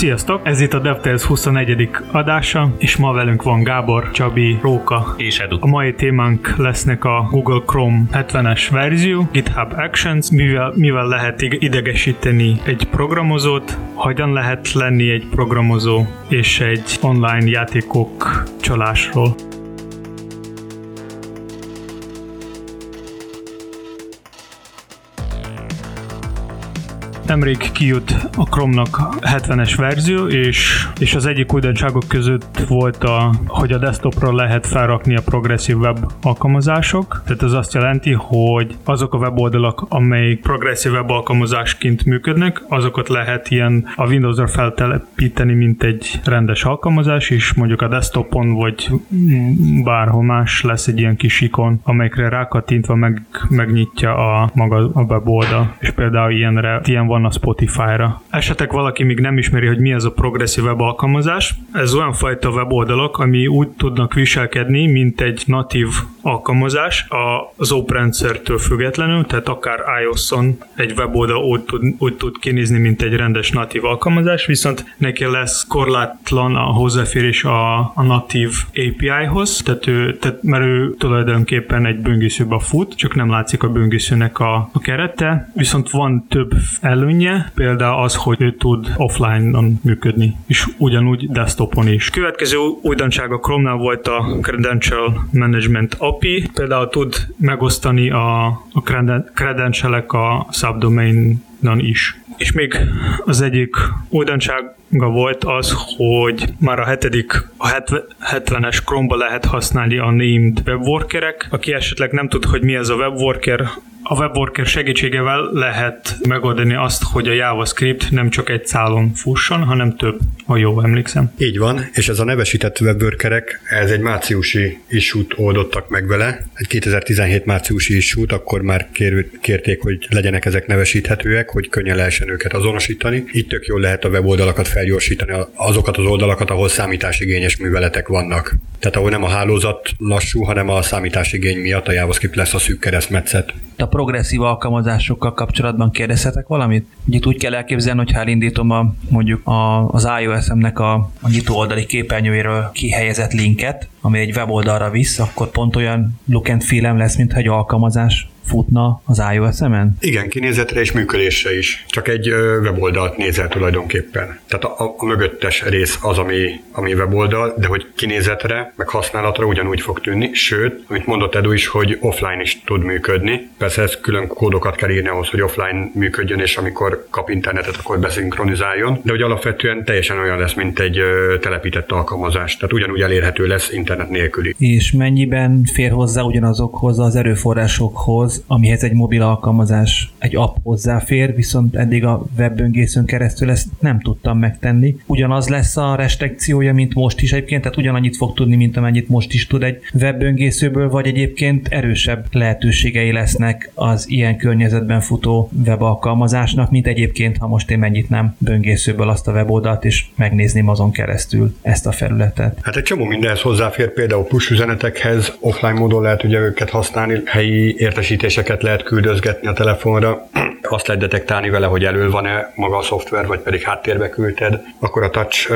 Sziasztok! Ez itt a DevTales 21. adása, és ma velünk van Gábor, Csabi, Róka és Edu. A mai témánk lesznek a Google Chrome 70-es verzió, GitHub Actions, mivel, mivel lehet idegesíteni egy programozót, hogyan lehet lenni egy programozó, és egy online játékok csalásról. Nemrég kijött a Chrome-nak 70-es verzió, és, és az egyik újdonságok között volt, a, hogy a desktopra lehet felrakni a progresszív web alkalmazások. Tehát ez azt jelenti, hogy azok a weboldalak, amelyik progresszív web alkalmazásként működnek, azokat lehet ilyen a Windows-ra feltelepíteni, mint egy rendes alkalmazás, és mondjuk a desktopon vagy bárhol más lesz egy ilyen kis ikon, amelyikre rákattintva meg, megnyitja a maga a weboldal. És például ilyenre, ilyen van van a Spotify-ra. Esetek valaki még nem ismeri, hogy mi az a progresszív web alkalmazás. Ez olyan fajta weboldalak, ami úgy tudnak viselkedni, mint egy natív alkalmazás az open rendszertől függetlenül, tehát akár iOS-on egy weboldal úgy tud, úgy tud kinézni, mint egy rendes natív alkalmazás, viszont neki lesz korlátlan a hozzáférés a, a natív API-hoz, tehát, ő, tehát mert ő tulajdonképpen egy böngészőbe fut, csak nem látszik a böngészőnek a, a kerete, viszont van több előny, előnye, például az, hogy ő tud offline-on működni, és ugyanúgy desktopon is. Következő újdonság a Chrome-nál volt a Credential Management API, például tud megosztani a, a credentialek a subdomain is. És még az egyik újdonsága volt az, hogy már a hetedik, a 70-es Chrome-ba lehet használni a named webworkerek. Aki esetleg nem tud, hogy mi az a webworker, a WebWorker segítségével lehet megoldani azt, hogy a JavaScript nem csak egy szálon fusson, hanem több, ha jól emlékszem. Így van, és ez a nevesített webworkerek, ez egy márciusi issút oldottak meg vele, egy 2017 márciusi issút, akkor már kér, kérték, hogy legyenek ezek nevesíthetőek, hogy könnyen lehessen őket azonosítani. Itt tök jól lehet a weboldalakat felgyorsítani, azokat az oldalakat, ahol számításigényes műveletek vannak. Tehát ahol nem a hálózat lassú, hanem a számításigény miatt a JavaScript lesz a szűk keresztmetszet. A progresszív alkalmazásokkal kapcsolatban kérdezhetek valamit? Itt úgy kell elképzelni, hogy ha elindítom a, mondjuk a, az iOS-emnek a, a nyitó oldali képernyőjéről kihelyezett linket, ami egy weboldalra visz, akkor pont olyan look and feel lesz, mint egy alkalmazás futna az iOS-emen? Igen, kinézetre és működésre is. Csak egy weboldalt nézel tulajdonképpen. Tehát a, a mögöttes rész az, ami, ami weboldal, de hogy kinézetre, meg használatra ugyanúgy fog tűnni, sőt, amit mondott Edu is, hogy offline is tud működni. Persze ez külön kódokat kell írni ahhoz, hogy offline működjön, és amikor kap internetet, akkor beszinkronizáljon, de hogy alapvetően teljesen olyan lesz, mint egy telepített alkalmazás. Tehát ugyanúgy elérhető lesz internet nélküli. És mennyiben fér hozzá ugyanazokhoz az erőforrásokhoz, amihez egy mobil alkalmazás, egy app hozzáfér, viszont eddig a webböngészőn keresztül ezt nem tudtam megtenni. Ugyanaz lesz a restrikciója, mint most is egyébként, tehát ugyanannyit fog tudni, mint amennyit most is tud egy webböngészőből, vagy egyébként erősebb lehetőségei lesznek az ilyen környezetben futó webalkalmazásnak, mint egyébként, ha most én mennyit nem böngészőből azt a weboldalt, és megnézném azon keresztül ezt a felületet. Hát egy csomó mindenhez hozzáfér, például push üzenetekhez, offline módon lehet ugye őket használni, helyi értesítés jelentéseket lehet küldözgetni a telefonra, azt lehet detektálni vele, hogy elől van-e maga a szoftver, vagy pedig háttérbe küldted, akkor a touch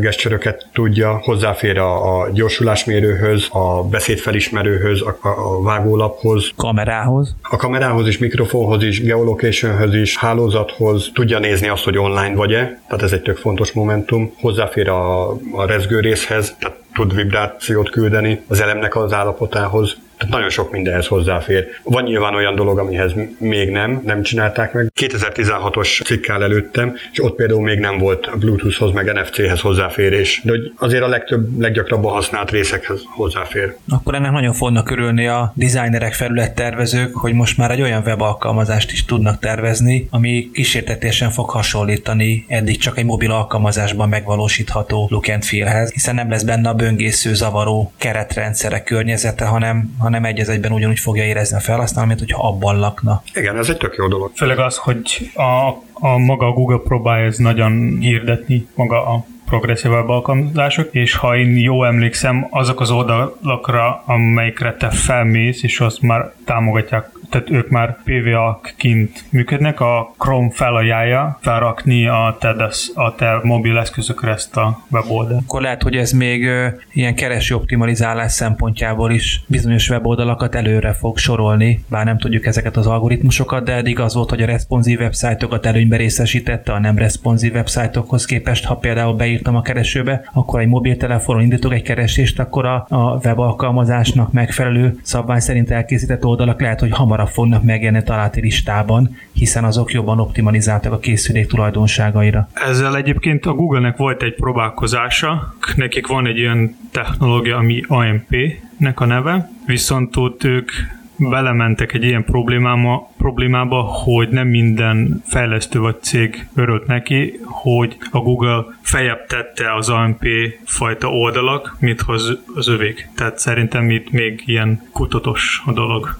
gesztöröket tudja, hozzáfér a, a gyorsulásmérőhöz, a beszédfelismerőhöz, a, a vágólaphoz, kamerához, a kamerához is, mikrofonhoz is, geolocationhöz is, hálózathoz, tudja nézni azt, hogy online vagy-e, tehát ez egy tök fontos momentum, hozzáfér a, a rezgő részhez, tehát tud vibrációt küldeni az elemnek az állapotához, tehát nagyon sok mindenhez hozzáfér. Van nyilván olyan dolog, amihez még nem, nem csinálták meg. 2016-os cikkel előttem, és ott például még nem volt Bluetoothhoz meg NFC-hez hozzáférés, de azért a legtöbb, leggyakrabban használt részekhez hozzáfér. Akkor ennek nagyon fognak örülni a designerek, felülettervezők, hogy most már egy olyan web alkalmazást is tudnak tervezni, ami kísértetésen fog hasonlítani eddig csak egy mobil alkalmazásban megvalósítható look and feel-hez, hiszen nem lesz benne a böngésző, zavaró keretrendszerek környezete, hanem, hanem egy az egyben ugyanúgy fogja érezni a felhasználó, mint hogyha abban lakna. Igen, ez egy tök jó dolog. Főleg az, hogy a, a maga a Google próbálja ez nagyon hirdetni, maga a progresszív alkalmazások, és ha én jó emlékszem, azok az oldalakra, amelyikre te felmész, és azt már támogatják tehát ők már PVA-ként működnek, a Chrome felajánlja felrakni a te, a te mobil eszközökre ezt a weboldalt. Akkor lehet, hogy ez még ilyen kereső optimalizálás szempontjából is bizonyos weboldalakat előre fog sorolni, bár nem tudjuk ezeket az algoritmusokat, de eddig az volt, hogy a responsív websájtokat előnybe részesítette a nem responsív websájtokhoz képest, ha például beírtam a keresőbe, akkor egy mobiltelefonon indítok egy keresést, akkor a, a web alkalmazásnak megfelelő szabvány szerint elkészített oldalak lehet, hogy hamarabb fognak megjelenni találati listában, hiszen azok jobban optimalizáltak a készülék tulajdonságaira. Ezzel egyébként a Google-nek volt egy próbálkozása, nekik van egy olyan technológia, ami AMP-nek a neve, viszont ott ők belementek egy ilyen problémába, problémába, hogy nem minden fejlesztő vagy cég örült neki, hogy a Google fejebb tette az AMP fajta oldalak, mint az, az övék. Tehát szerintem itt még ilyen kutatos a dolog.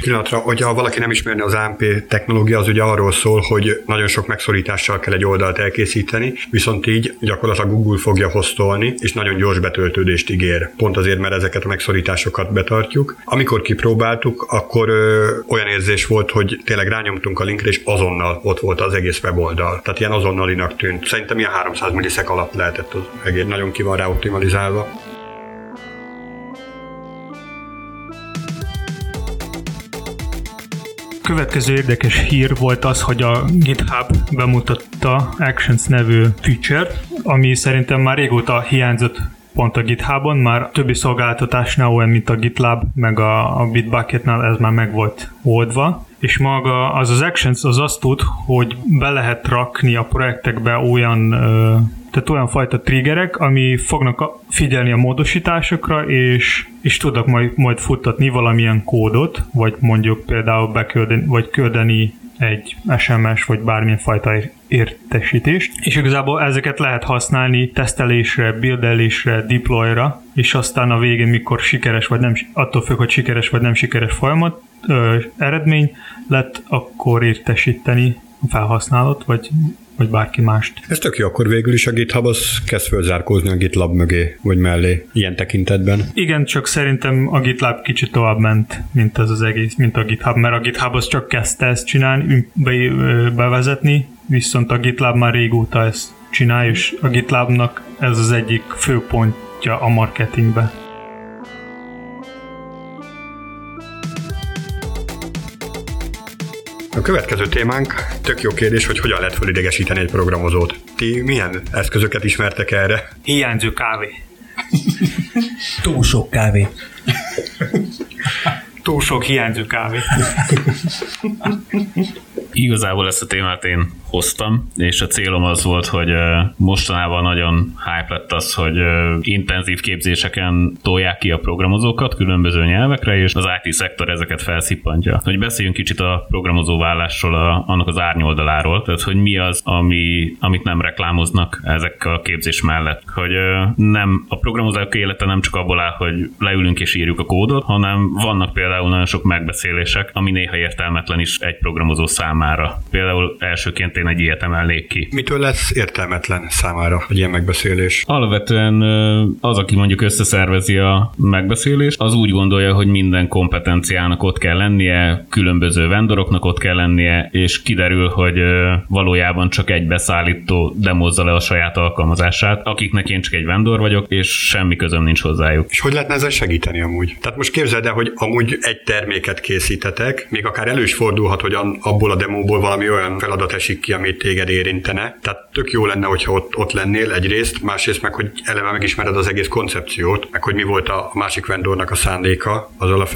Pillanatra, hogyha valaki nem ismerni az AMP technológia, az ugye arról szól, hogy nagyon sok megszorítással kell egy oldalt elkészíteni, viszont így gyakorlatilag Google fogja hoztolni, és nagyon gyors betöltődést ígér. Pont azért, mert ezeket a megszorításokat betartjuk. Amikor kipróbáltuk, akkor ö, olyan érzés volt, hogy tényleg rányomtunk a linkre, és azonnal ott volt az egész weboldal. Tehát ilyen azonnalinak tűnt. Szerintem ilyen 300 milliszek alatt lehetett az egész. Nagyon ki van rá optimalizálva. Következő érdekes hír volt az, hogy a GitHub bemutatta Actions nevű feature, ami szerintem már régóta hiányzott pont a GitHubon, már többi szolgáltatásnál olyan, mint a GitLab, meg a, a Bitbucketnál ez már meg volt oldva, és maga az az Actions az azt tud, hogy be lehet rakni a projektekbe olyan tehát olyan fajta triggerek, ami fognak figyelni a módosításokra, és, és tudnak majd, majd futtatni valamilyen kódot, vagy mondjuk például beküldeni, vagy küldeni egy SMS vagy bármilyen fajta értesítést, és igazából ezeket lehet használni tesztelésre, buildelésre, deployra, és aztán a végén, mikor sikeres vagy nem, attól függ, hogy sikeres vagy nem sikeres folyamat, ö, eredmény lett, akkor értesíteni felhasználót, vagy vagy bárki mást. Ez tök jó, akkor végül is a GitHub az kezd fölzárkózni a GitLab mögé, vagy mellé, ilyen tekintetben. Igen, csak szerintem a GitLab kicsit tovább ment, mint ez az egész, mint a GitHub, mert a GitHub az csak kezdte ezt csinálni, be, bevezetni, viszont a GitLab már régóta ezt csinálja, és a GitLabnak ez az egyik főpontja a marketingbe. A következő témánk tök jó kérdés, hogy hogyan lehet fölidegesíteni egy programozót. Ti milyen eszközöket ismertek erre? Hiányzó kávé. Túl sok kávé. Túl sok hiányzó kávé. Igazából ezt a témát én hoztam, és a célom az volt, hogy mostanában nagyon hype lett az, hogy intenzív képzéseken tolják ki a programozókat különböző nyelvekre, és az IT szektor ezeket felszippantja. Hogy beszéljünk kicsit a programozó vállásról, a, annak az árnyoldaláról, tehát hogy mi az, ami, amit nem reklámoznak ezek a képzés mellett. Hogy nem a programozók élete nem csak abból áll, hogy leülünk és írjuk a kódot, hanem vannak például nagyon sok megbeszélések, ami néha értelmetlen is egy programozó számára. Például elsőként én egy ilyet emelnék ki. Mitől lesz értelmetlen számára egy ilyen megbeszélés? Alapvetően az, aki mondjuk összeszervezi a megbeszélést, az úgy gondolja, hogy minden kompetenciának ott kell lennie, különböző vendoroknak ott kell lennie, és kiderül, hogy valójában csak egy beszállító demozza le a saját alkalmazását, akiknek én csak egy vendor vagyok, és semmi közöm nincs hozzájuk. És hogy lehetne ezzel segíteni amúgy? Tehát most képzeld el, hogy amúgy egy terméket készítetek, még akár elő is fordulhat, hogy abból a demóból valami olyan feladat esik ki, amit téged érintene. Tehát tök jó lenne, hogyha ott, ott lennél egyrészt, másrészt meg, hogy eleve megismered az egész koncepciót, meg hogy mi volt a másik vendornak a szándéka azzal a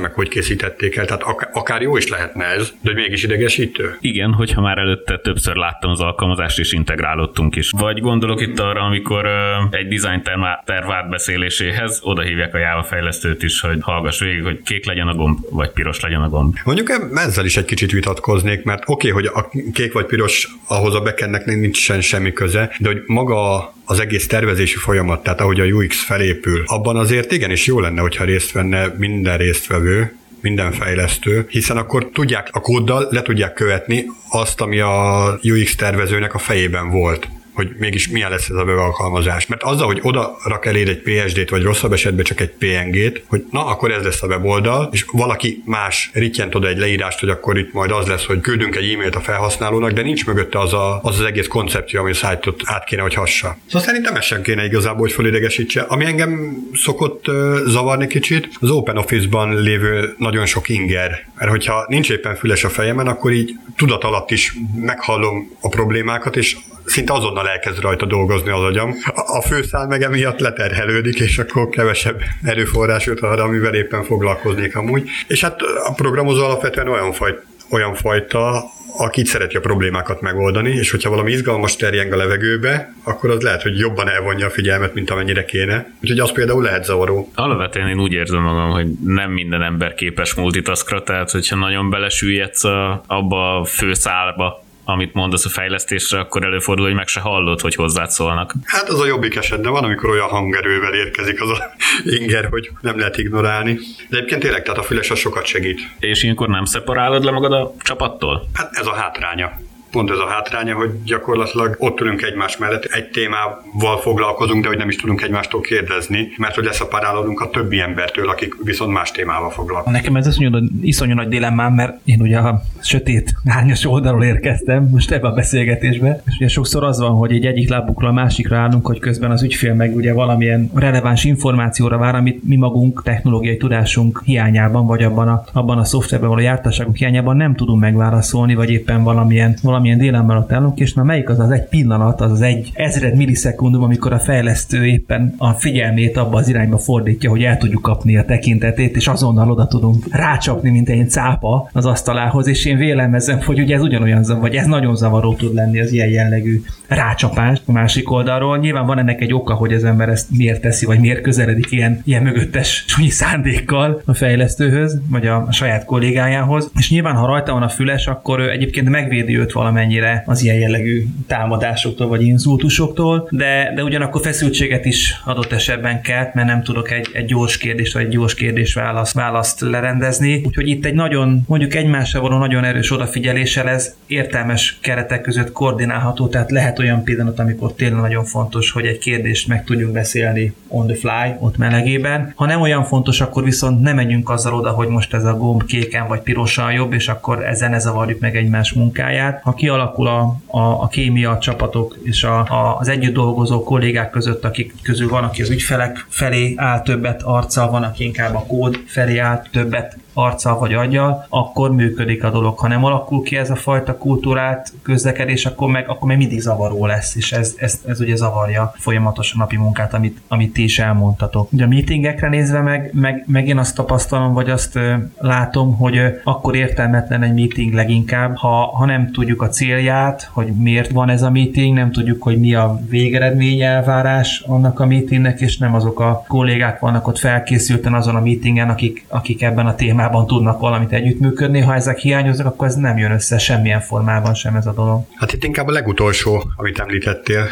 meg hogy készítették el. Tehát akár, akár jó is lehetne ez, de hogy mégis idegesítő. Igen, hogyha már előtte többször láttam az alkalmazást és integrálódtunk is. Vagy gondolok itt arra, amikor egy design terv átbeszéléséhez oda hívják a Java fejlesztőt is, hogy hallgass végig, hogy kék legyen a gomb, vagy piros legyen a gomb. Mondjuk ezzel is egy kicsit vitatkoznék, mert oké, okay, hogy a kék vagy piros ahhoz a backendnek nincsen semmi köze, de hogy maga az egész tervezési folyamat, tehát ahogy a UX felépül, abban azért igenis jó lenne, hogyha részt venne minden résztvevő, minden fejlesztő, hiszen akkor tudják a kóddal le tudják követni azt, ami a UX tervezőnek a fejében volt hogy mégis milyen lesz ez a webalkalmazás. Mert azzal, hogy oda rak eléd egy PSD-t, vagy rosszabb esetben csak egy PNG-t, hogy na, akkor ez lesz a weboldal, és valaki más rittyent oda egy leírást, hogy akkor itt majd az lesz, hogy küldünk egy e-mailt a felhasználónak, de nincs mögötte az a, az, az egész koncepció, ami a szájtot át kéne, hogy hassa. Szóval szerintem ez sem kéne igazából, hogy fölidegesítse. Ami engem szokott zavarni kicsit, az OpenOffice-ban lévő nagyon sok inger. Mert hogyha nincs éppen füles a fejemen, akkor így tudat alatt is meghallom a problémákat, és szinte azonnal elkezd rajta dolgozni az agyam. A főszál meg emiatt leterhelődik, és akkor kevesebb erőforrás jut arra, amivel éppen foglalkoznék amúgy. És hát a programozó alapvetően olyan, faj, olyan fajta, aki szereti a problémákat megoldani, és hogyha valami izgalmas terjeng a levegőbe, akkor az lehet, hogy jobban elvonja a figyelmet, mint amennyire kéne. Úgyhogy az például lehet zavaró. Alapvetően én úgy érzem magam, hogy nem minden ember képes multitaskra, tehát hogyha nagyon belesüllyedsz a, abba a főszálba, amit mondasz a fejlesztésre, akkor előfordul, hogy meg se hallod, hogy hozzád szólnak. Hát az a jobbik eset, de van, amikor olyan hangerővel érkezik az a inger, hogy nem lehet ignorálni. De egyébként tényleg, tehát a füles az sokat segít. És ilyenkor nem szeparálod le magad a csapattól? Hát ez a hátránya pont ez a hátránya, hogy gyakorlatilag ott ülünk egymás mellett, egy témával foglalkozunk, de hogy nem is tudunk egymástól kérdezni, mert hogy leszaparálódunk a többi embertől, akik viszont más témával foglalkoznak. Nekem ez iszonyú, iszonyú nagy dilemmám, mert én ugye a sötét, árnyas oldalról érkeztem most ebbe a beszélgetésbe, és ugye sokszor az van, hogy egy egyik lábukra a másikra állunk, hogy közben az ügyfél meg ugye valamilyen releváns információra vár, amit mi magunk technológiai tudásunk hiányában, vagy abban a, abban a szoftverben való jártasságunk hiányában nem tudunk megválaszolni, vagy éppen valamilyen, valamilyen valamilyen délemmel ott állunk, és na melyik az az egy pillanat, az az egy ezred millisekundum, amikor a fejlesztő éppen a figyelmét abba az irányba fordítja, hogy el tudjuk kapni a tekintetét, és azonnal oda tudunk rácsapni, mint egy cápa az asztalához, és én vélemezem, hogy ugye ez ugyanolyan, vagy ez nagyon zavaró tud lenni az ilyen jellegű rácsapás a másik oldalról. Nyilván van ennek egy oka, hogy az ember ezt miért teszi, vagy miért közeledik ilyen, ilyen mögöttes súnyi szándékkal a fejlesztőhöz, vagy a saját kollégájához. És nyilván, ha rajta van a füles, akkor ő egyébként megvédi őt valami valamennyire az ilyen jellegű támadásoktól vagy inzultusoktól, de, de ugyanakkor feszültséget is adott esetben kell, mert nem tudok egy, egy gyors kérdést vagy egy gyors kérdés választ, választ lerendezni. Úgyhogy itt egy nagyon, mondjuk egymásra való nagyon erős odafigyeléssel ez értelmes keretek között koordinálható, tehát lehet olyan pillanat, amikor tényleg nagyon fontos, hogy egy kérdést meg tudjunk beszélni on the fly, ott melegében. Ha nem olyan fontos, akkor viszont nem menjünk azzal oda, hogy most ez a gomb kéken vagy pirosan jobb, és akkor ezen ne zavarjuk meg egymás munkáját. Ha kialakul a, a, a kémia a csapatok és a, a, az együtt dolgozó kollégák között, akik közül van, aki az ügyfelek felé áll többet arccal, van, aki inkább a kód felé áll többet arccal vagy aggyal, akkor működik a dolog. Ha nem alakul ki ez a fajta kultúrát, közlekedés, akkor meg, akkor meg mindig zavaró lesz, és ez, ez, ez ugye zavarja folyamatosan napi munkát, amit, amit ti is elmondtatok. Ugye a meetingekre nézve meg, meg, meg én azt tapasztalom, vagy azt ö, látom, hogy ö, akkor értelmetlen egy meeting leginkább, ha, ha nem tudjuk a célját, hogy miért van ez a meeting, nem tudjuk, hogy mi a végeredmény elvárás annak a meetingnek, és nem azok a kollégák vannak ott felkészülten azon a meetingen, akik, akik ebben a témában formában tudnak valamit együttműködni, ha ezek hiányoznak, akkor ez nem jön össze semmilyen formában sem ez a dolog. Hát itt inkább a legutolsó, amit említettél,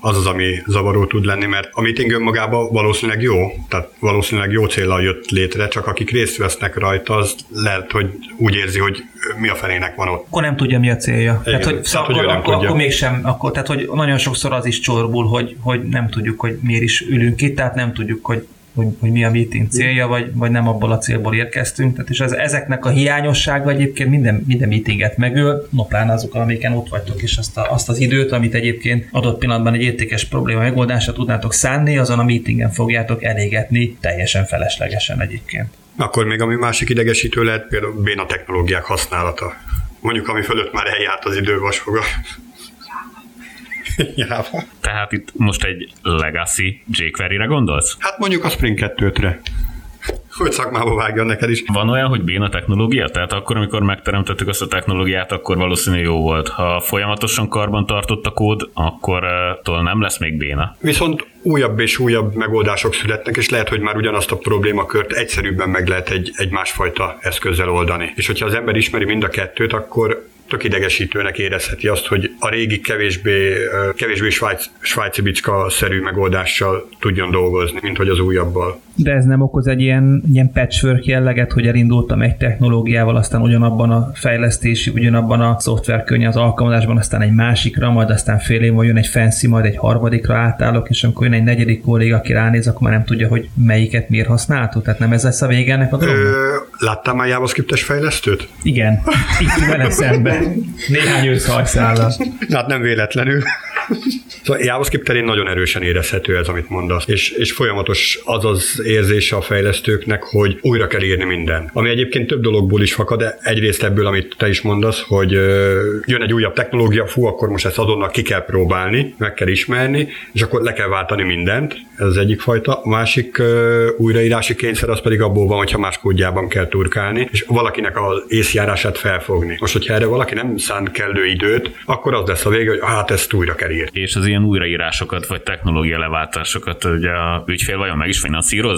az az, ami zavaró tud lenni, mert a meeting önmagában valószínűleg jó, tehát valószínűleg jó célra jött létre, csak akik részt vesznek rajta, az lehet, hogy úgy érzi, hogy mi a felének van ott. Akkor nem tudja, mi a célja. Igen, tehát, hogy, tehát, akkor, akkor, akkor, mégsem, akkor, tehát, hogy nagyon sokszor az is csorbul, hogy, hogy nem tudjuk, hogy miért is ülünk itt, tehát nem tudjuk, hogy hogy, hogy mi a meeting célja, vagy, vagy nem abból a célból érkeztünk. Tehát és ez, ezeknek a hiányossága egyébként minden, minden meetinget megöl, no pláne azok, amiken ott vagytok, és azt, a, azt az időt, amit egyébként adott pillanatban egy értékes probléma megoldásra tudnátok szánni, azon a meetingen fogjátok elégetni teljesen feleslegesen egyébként. Akkor még ami másik idegesítő lehet, például béna technológiák használata. Mondjuk, ami fölött már eljárt az idő vasfoga. Tehát itt most egy legacy jQuery-re gondolsz? Hát mondjuk a Spring 2-re hogy szakmába vágjon neked is. Van olyan, hogy béna technológia? Tehát akkor, amikor megteremtettük azt a technológiát, akkor valószínű jó volt. Ha folyamatosan karban tartott a kód, akkor uh, nem lesz még béna. Viszont újabb és újabb megoldások születnek, és lehet, hogy már ugyanazt a problémakört egyszerűbben meg lehet egy, egy másfajta eszközzel oldani. És hogyha az ember ismeri mind a kettőt, akkor tök idegesítőnek érezheti azt, hogy a régi kevésbé, kevésbé svájc, svájci bicska-szerű megoldással tudjon dolgozni, mint hogy az újabbal. De ez nem okoz egy ilyen, ilyen patchwork jelleget, hogy elindultam egy technológiával, aztán ugyanabban a fejlesztési, ugyanabban a szoftverkönyv az alkalmazásban, aztán egy másikra, majd aztán fél év jön egy fancy, majd egy harmadikra átállok, és amikor jön egy negyedik kolléga, aki ránéz, akkor már nem tudja, hogy melyiket miért használtuk. Tehát nem ez lesz a vége ennek a dolognak? Láttál már JavaScript-es fejlesztőt? Igen, itt vele szemben. Néhány őszhajszállal. Hát nem véletlenül. Szóval JavaScript terén nagyon erősen érezhető ez, amit mondasz, és, és folyamatos az az érzése a fejlesztőknek, hogy újra kell írni minden. Ami egyébként több dologból is fakad, de egyrészt ebből, amit te is mondasz, hogy jön egy újabb technológia, fú, akkor most ezt azonnal ki kell próbálni, meg kell ismerni, és akkor le kell váltani mindent, ez az egyik fajta. A másik újraírási kényszer az pedig abból van, hogyha más kódjában kell turkálni, és valakinek az észjárását felfogni. Most, hogyha erre valaki nem szán kellő időt, akkor az lesz a vége, hogy hát ezt újra kell írni. És az ilyen újraírásokat vagy technológia leváltásokat ugye a ügyfél vajon meg is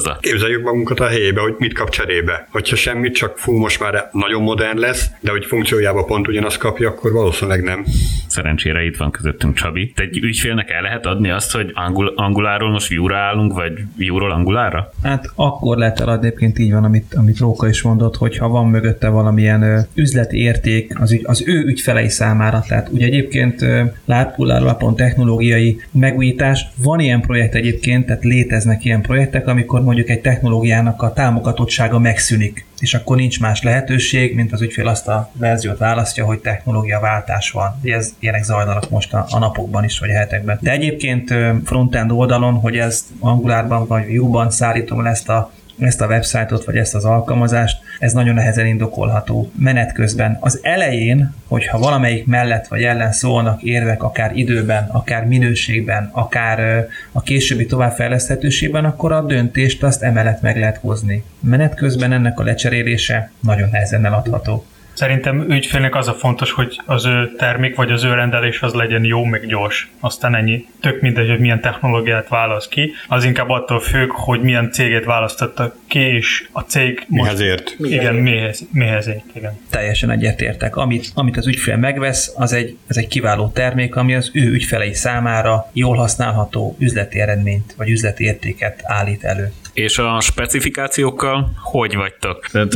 finanszírozza? Képzeljük magunkat a helyébe, hogy mit kap cserébe. Hogyha semmit, csak fú, most már nagyon modern lesz, de hogy funkciójában pont ugyanazt kapja, akkor valószínűleg nem. Szerencsére itt van közöttünk Csabi. Te egy ügyfélnek el lehet adni azt, hogy angul, anguláról most view állunk, vagy view angulára? Hát akkor lehet eladni, egyébként így van, amit, amit Róka is mondott, hogy ha van mögötte valamilyen ö, üzleti érték az, ügy, az ő ügyfelei számára. Tehát ugye egyébként látpulláról technológiai megújítás. Van ilyen projekt egyébként, tehát léteznek ilyen projektek, amikor mondjuk egy technológiának a támogatottsága megszűnik és akkor nincs más lehetőség, mint az ügyfél azt a verziót választja, hogy technológiaváltás van. Ez, ilyenek zajlanak most a, a napokban is, vagy a hetekben. De egyébként frontend oldalon, hogy ezt Angularban vagy Vue-ban szállítom ezt a ezt a websájtot, vagy ezt az alkalmazást, ez nagyon nehezen indokolható menet közben. Az elején, hogyha valamelyik mellett vagy ellen szólnak érvek, akár időben, akár minőségben, akár a későbbi továbbfejleszthetőségben, akkor a döntést azt emellett meg lehet hozni. Menet közben ennek a lecserélése nagyon nehezen eladható. Szerintem ügyfélnek az a fontos, hogy az ő termék vagy az ő rendelés az legyen jó, meg gyors. Aztán ennyi. Tök mindegy, hogy milyen technológiát választ ki. Az inkább attól függ, hogy milyen céget választotta ki, és a cég mihez ért. Igen, mihez, mihez ért, igen. Teljesen egyetértek. Amit, amit az ügyfél megvesz, az egy, az egy kiváló termék, ami az ő ügyfelei számára jól használható üzleti eredményt, vagy üzleti értéket állít elő. És a specifikációkkal hogy vagytok? Tehát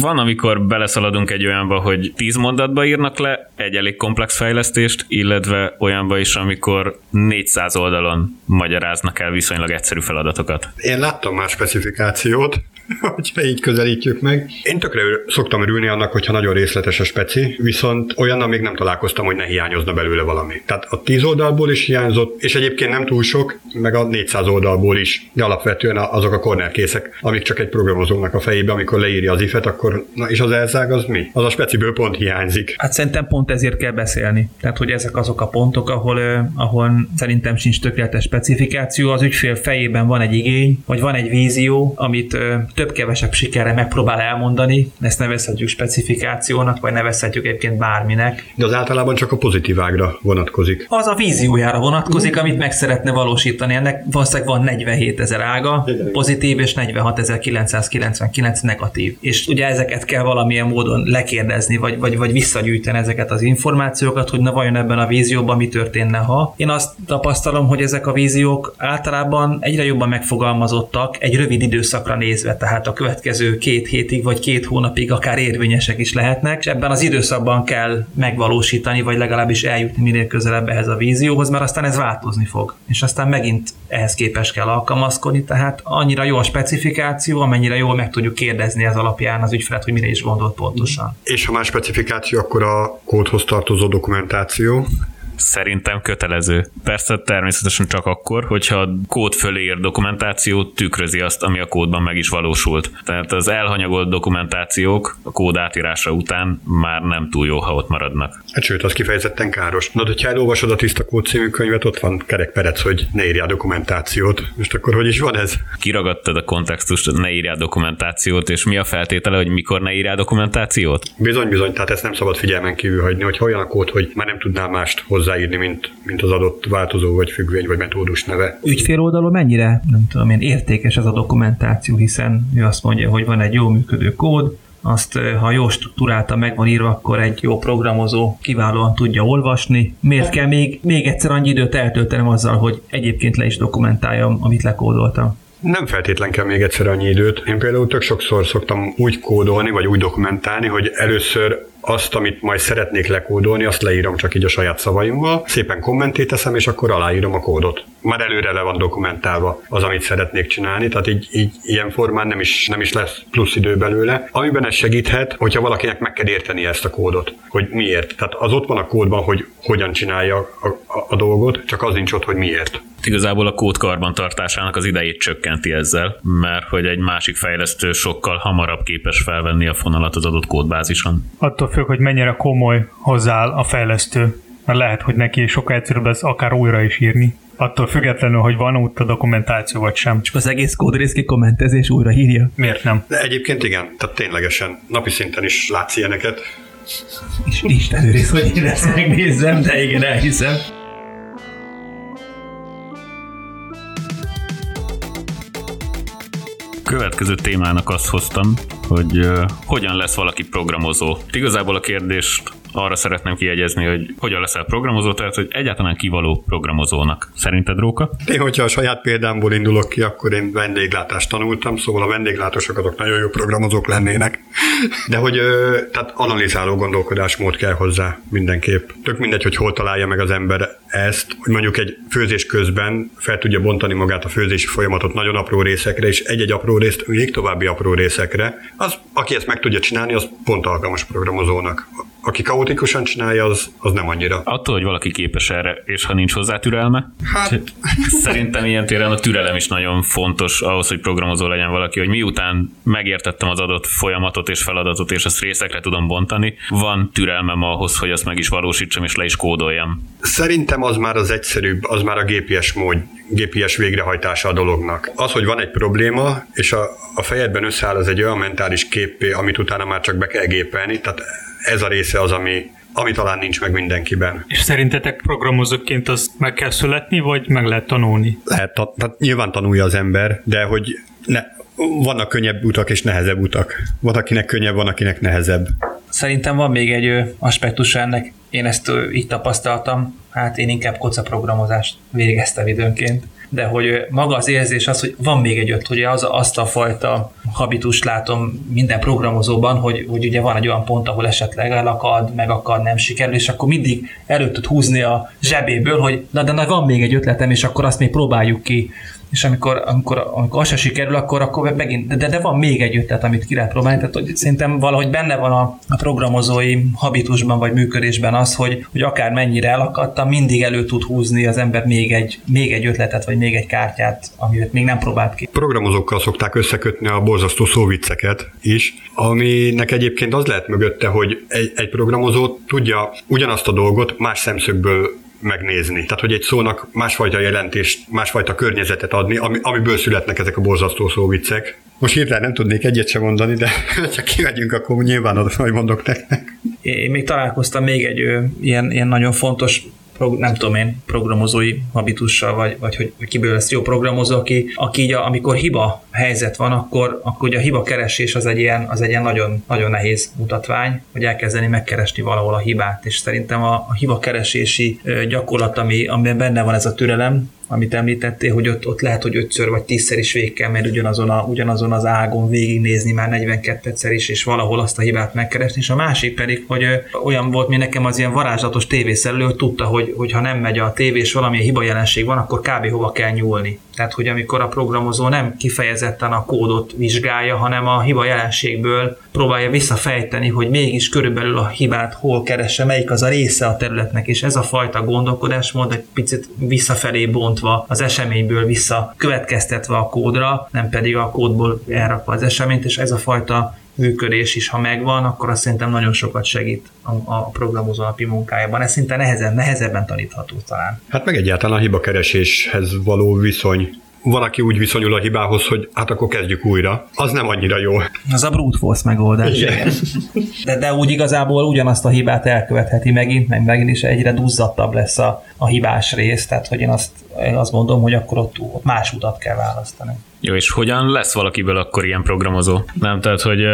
van, amikor beleszaladunk egy olyanba, hogy 10 mondatba írnak le egy elég komplex fejlesztést, illetve olyanba is, amikor 400 oldalon magyaráznak el viszonylag egyszerű feladatokat. Én láttam már specifikációt, hogyha így közelítjük meg. Én tökre szoktam örülni annak, hogyha nagyon részletes a speci, viszont olyan, még nem találkoztam, hogy ne hiányozna belőle valami. Tehát a 10 oldalból is hiányzott, és egyébként nem túl sok, meg a 400 oldalból is. De alapvetően azok a cornerkészek, amik csak egy programozónak a fejébe, amikor leírja az ifet, akkor na és az elzág az mi? Az a speciből pont hiányzik. Hát szerintem pont ezért kell beszélni. Tehát, hogy ezek azok a pontok, ahol, ahol szerintem sincs tökéletes specifikáció, az ügyfél fejében van egy igény, vagy van egy vízió, amit több-kevesebb sikerre megpróbál elmondani, ezt nevezhetjük specifikációnak, vagy nevezhetjük egyébként bárminek. De az általában csak a pozitívágra vonatkozik. Az a víziójára vonatkozik, amit meg szeretne valósítani. Ennek valószínűleg van 47 ezer ága, pozitív, és 46.999 negatív. És ugye ezeket kell valamilyen módon lekérdezni, vagy, vagy, vagy visszagyűjteni ezeket az információkat, hogy na vajon ebben a vízióban mi történne, ha. Én azt tapasztalom, hogy ezek a víziók általában egyre jobban megfogalmazottak egy rövid időszakra nézve tehát a következő két hétig vagy két hónapig akár érvényesek is lehetnek, és ebben az időszakban kell megvalósítani, vagy legalábbis eljutni minél közelebb ehhez a vízióhoz, mert aztán ez változni fog. És aztán megint ehhez képes kell alkalmazkodni, tehát annyira jó a specifikáció, amennyire jól meg tudjuk kérdezni ez alapján az ügyfelet, hogy mire is gondolt pontosan. És ha más specifikáció, akkor a kódhoz tartozó dokumentáció. Szerintem kötelező. Persze természetesen csak akkor, hogyha a kód fölé ír dokumentáció tükrözi azt, ami a kódban meg is valósult. Tehát az elhanyagolt dokumentációk a kód átírása után már nem túl jó, ha ott maradnak. Hát sőt, az kifejezetten káros. Na, hogyha elolvasod a Tiszta Kód című könyvet, ott van kerek perec, hogy ne írjál dokumentációt. Most akkor hogy is van ez? Kiragadtad a kontextust, ne írjál dokumentációt, és mi a feltétele, hogy mikor ne írjál dokumentációt? Bizony, bizony, tehát ezt nem szabad figyelmen kívül hagyni, hogy olyan a kód, hogy már nem tudnál mást hozzá hozzáírni, mint, mint az adott változó vagy függvény vagy metódus neve. Ügyfél oldalon mennyire, nem tudom én, értékes ez a dokumentáció, hiszen ő azt mondja, hogy van egy jó működő kód, azt ha jó struktúráltan meg van írva, akkor egy jó programozó kiválóan tudja olvasni. Miért kell még, még egyszer annyi időt eltöltenem azzal, hogy egyébként le is dokumentáljam, amit lekódoltam? Nem feltétlen kell még egyszer annyi időt. Én például tök sokszor szoktam úgy kódolni, vagy úgy dokumentálni, hogy először azt, amit majd szeretnék lekódolni, azt leírom csak így a saját szavaimmal, szépen kommentét teszem, és akkor aláírom a kódot. Már előre le van dokumentálva az, amit szeretnék csinálni, tehát így, így ilyen formán nem is, nem is lesz plusz idő belőle. Amiben ez segíthet, hogyha valakinek meg kell érteni ezt a kódot, hogy miért. Tehát az ott van a kódban, hogy hogyan csinálja a, a, a dolgot, csak az nincs ott, hogy miért. Igazából a kód karbantartásának az idejét csökkenti ezzel, mert hogy egy másik fejlesztő sokkal hamarabb képes felvenni a fonalat az adott kódbázison. Attól függ, hogy mennyire komoly hozzááll a fejlesztő. Mert lehet, hogy neki sokkal egyszerűbb ez akár újra is írni. Attól függetlenül, hogy van ott a dokumentáció vagy sem. Csak az egész kódrész kommentezés újra írja. Miért nem? De egyébként igen, tehát ténylegesen napi szinten is látsz ilyeneket. És Isten őriz, hogy én ezt megnézzem, de igen, elhiszem. Következő témának azt hoztam, hogy uh, hogyan lesz valaki programozó. Igazából a kérdést arra szeretném kiegyezni, hogy hogyan leszel programozó, tehát hogy egyáltalán kivaló programozónak. Szerinted, Róka? Én, hogyha a saját példámból indulok ki, akkor én vendéglátást tanultam, szóval a vendéglátosok azok nagyon jó programozók lennének. De hogy tehát analizáló gondolkodásmód kell hozzá mindenképp. Tök mindegy, hogy hol találja meg az ember ezt, hogy mondjuk egy főzés közben fel tudja bontani magát a főzési folyamatot nagyon apró részekre, és egy-egy apró részt még további apró részekre, az, aki ezt meg tudja csinálni, az pont alkalmas programozónak aki kaotikusan csinálja, az, az nem annyira. Attól, hogy valaki képes erre, és ha nincs hozzá türelme, Hát, szerintem ilyen téren a türelem is nagyon fontos ahhoz, hogy programozó legyen valaki, hogy miután megértettem az adott folyamatot és feladatot, és azt részekre tudom bontani, van türelmem ahhoz, hogy azt meg is valósítsam és le is kódoljam. Szerintem az már az egyszerűbb, az már a GPS mód, GPS végrehajtása a dolognak. Az, hogy van egy probléma, és a, a fejedben összeáll az egy olyan mentális képé, amit utána már csak be kell gépelni, tehát ez a része az, ami, ami talán nincs meg mindenkiben. És szerintetek programozóként azt meg kell születni, vagy meg lehet tanulni? Lehet, tehát nyilván tanulja az ember, de hogy ne, vannak könnyebb utak és nehezebb utak. Van, akinek könnyebb, van, akinek nehezebb. Szerintem van még egy aspektus ennek. Én ezt így tapasztaltam, hát én inkább kocaprogramozást végeztem időnként. De hogy maga az érzés az, hogy van még egy öt, hogy az, azt a fajta habitust látom minden programozóban, hogy, hogy ugye van egy olyan pont, ahol esetleg elakad, megakad, nem sikerül, és akkor mindig elő tud húzni a zsebéből, hogy na de na, van még egy ötletem, és akkor azt még próbáljuk ki és amikor, amikor, amikor az se sikerül, akkor, akkor megint, de, de van még egy ötlet, amit ki lehet próbálni, tehát hogy szerintem valahogy benne van a, a programozói habitusban vagy működésben az, hogy, hogy akár mennyire elakadtam, mindig elő tud húzni az ember még egy, még egy ötletet, vagy még egy kártyát, amit még nem próbált ki. Programozókkal szokták összekötni a borzasztó szóvicceket is, aminek egyébként az lehet mögötte, hogy egy, egy programozó tudja ugyanazt a dolgot más szemszögből megnézni. Tehát, hogy egy szónak másfajta jelentést, másfajta környezetet adni, ami, amiből születnek ezek a borzasztó szóviccek. Most hirtelen nem tudnék egyet sem mondani, de ha kimegyünk, akkor nyilván az, hogy mondok nektek. Én még találkoztam még egy ö, ilyen, ilyen nagyon fontos nem tudom én, programozói habitussal, vagy, vagy hogy kiből lesz jó programozó, aki, aki így a, amikor hiba helyzet van, akkor, akkor ugye a hiba keresés az egy ilyen, az egy ilyen nagyon, nagyon nehéz mutatvány, hogy elkezdeni megkeresni valahol a hibát, és szerintem a, a hiba keresési ö, gyakorlat, ami, amiben benne van ez a türelem, amit említettél, hogy ott, ott lehet, hogy ötször vagy tízszer is végig kell, mert ugyanazon, a, ugyanazon az ágon végignézni már 42-szer is, és valahol azt a hibát megkeresni, és a másik pedig, hogy olyan volt, mint nekem az ilyen varázslatos tévészerelő, hogy tudta, hogy, hogy ha nem megy a tévés, valamilyen hiba jelenség van, akkor kb. hova kell nyúlni. Tehát, hogy amikor a programozó nem kifejezetten a kódot vizsgálja, hanem a hiba jelenségből próbálja visszafejteni, hogy mégis körülbelül a hibát hol keresse, melyik az a része a területnek, és ez a fajta gondolkodásmód egy picit visszafelé bontva, az eseményből vissza következtetve a kódra, nem pedig a kódból elrakva az eseményt, és ez a fajta működés is, ha megvan, akkor azt szerintem nagyon sokat segít a, a programozó napi munkájában. Ez szinte nehezen, nehezebben tanítható talán. Hát meg egyáltalán a hibakereséshez való viszony. Van, aki úgy viszonyul a hibához, hogy hát akkor kezdjük újra. Az nem annyira jó. Az a brute force megoldás. Igen. De, de úgy igazából ugyanazt a hibát elkövetheti megint, meg megint is egyre duzzadtabb lesz a, a hibás rész, tehát hogy én azt, én azt mondom, hogy akkor ott más utat kell választani. Jó, és hogyan lesz valakiből akkor ilyen programozó? Nem, tehát, hogy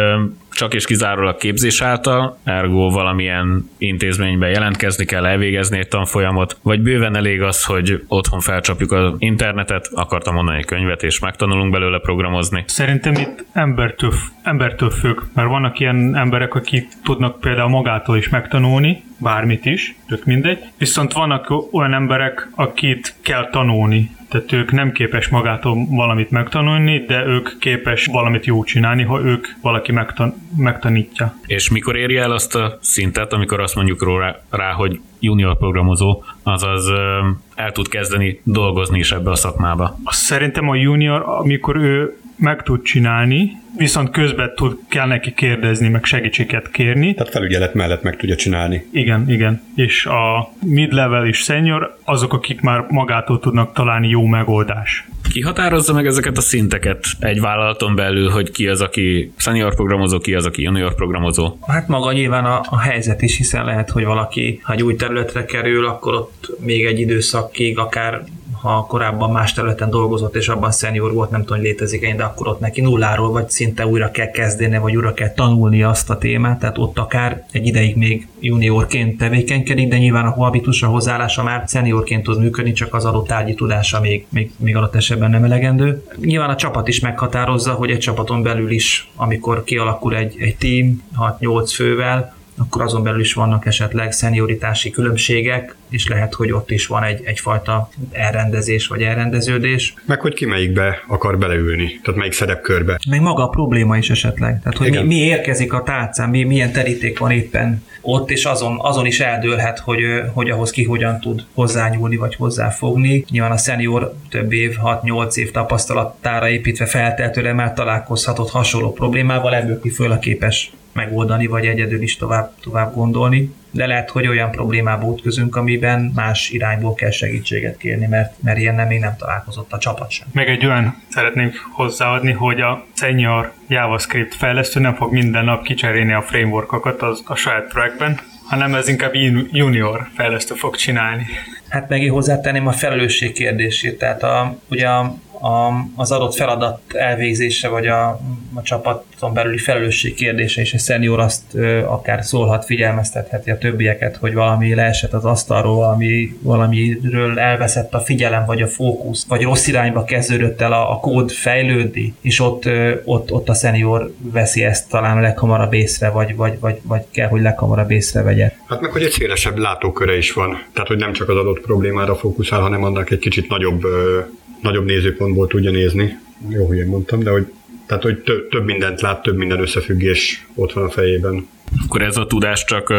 csak és kizárólag képzés által, ergo valamilyen intézményben jelentkezni kell, elvégezni egy tanfolyamot, vagy bőven elég az, hogy otthon felcsapjuk az internetet, akartam mondani egy könyvet, és megtanulunk belőle programozni. Szerintem itt embertől, embertől függ, mert vannak ilyen emberek, akik tudnak például magától is megtanulni, bármit is, tök mindegy. Viszont vannak olyan emberek, akit kell tanulni. Tehát ők nem képes magától valamit megtanulni, de ők képes valamit jó csinálni, ha ők valaki megtan- megtanítja. És mikor éri el azt a szintet, amikor azt mondjuk rá, rá hogy junior programozó, azaz el tud kezdeni dolgozni is ebbe a szakmába? Szerintem a junior, amikor ő meg tud csinálni, viszont közben tud, kell neki kérdezni, meg segítséget kérni. Tehát felügyelet mellett meg tudja csinálni. Igen, igen. És a mid-level és senior azok, akik már magától tudnak találni jó megoldás. Ki határozza meg ezeket a szinteket egy vállalaton belül, hogy ki az, aki senior programozó, ki az, aki junior programozó? Hát maga nyilván a, a helyzet is, hiszen lehet, hogy valaki, ha egy új területre kerül, akkor ott még egy időszakig akár ha korábban más területen dolgozott, és abban szenior volt, nem tudom, hogy létezik de akkor ott neki nulláról, vagy szinte újra kell kezdeni, vagy újra kell tanulni azt a témát, tehát ott akár egy ideig még juniorként tevékenykedik, de nyilván a habitus, a hozzáállása már szeniorként tud működni, csak az adott tárgyi tudása még, még, még adott esetben nem elegendő. Nyilván a csapat is meghatározza, hogy egy csapaton belül is, amikor kialakul egy, egy team 6-8 fővel, akkor azon belül is vannak esetleg szenioritási különbségek, és lehet, hogy ott is van egy, egyfajta elrendezés vagy elrendeződés. Meg hogy ki melyikbe akar beleülni, tehát melyik szerepkörbe. Meg maga a probléma is esetleg. Tehát, hogy mi, mi, érkezik a tárcán, mi, milyen teríték van éppen ott, és azon, azon is eldőlhet, hogy, hogy ahhoz ki hogyan tud hozzányúlni, vagy hozzáfogni. Nyilván a senior több év, 6-8 év tapasztalatára építve felteltőre már találkozhatott hasonló problémával, ebből ki föl a képes megoldani, vagy egyedül is tovább, tovább gondolni. De lehet, hogy olyan problémába útközünk, amiben más irányból kell segítséget kérni, mert, mert ilyen nem még nem találkozott a csapat sem. Meg egy olyan szeretnék hozzáadni, hogy a senior JavaScript fejlesztő nem fog minden nap kicserélni a frameworkokat az, a saját projektben, hanem ez inkább junior fejlesztő fog csinálni. Hát meg hozzátenném a felelősség kérdését. Tehát a, ugye a, a, az adott feladat elvégzése, vagy a, a csapaton belüli felelősség kérdése, és a senior azt ö, akár szólhat, figyelmeztetheti a többieket, hogy valami leesett az asztalról, valami, valamiről elveszett a figyelem, vagy a fókusz, vagy rossz irányba kezdődött el a, a kód fejlődni, és ott, ö, ott, ott a senior veszi ezt talán leghamarabb észre, vagy, vagy, vagy, vagy kell, hogy leghamarabb észre vegye. Hát meg, hogy egy szélesebb látóköre is van. Tehát, hogy nem csak az adott problémára fókuszál, hanem annak egy kicsit nagyobb nagyobb nézőpontból tudja nézni. Jó, hogy én mondtam, de hogy, tehát, hogy több, több mindent lát, több minden összefüggés ott van a fejében. Akkor ez a tudás csak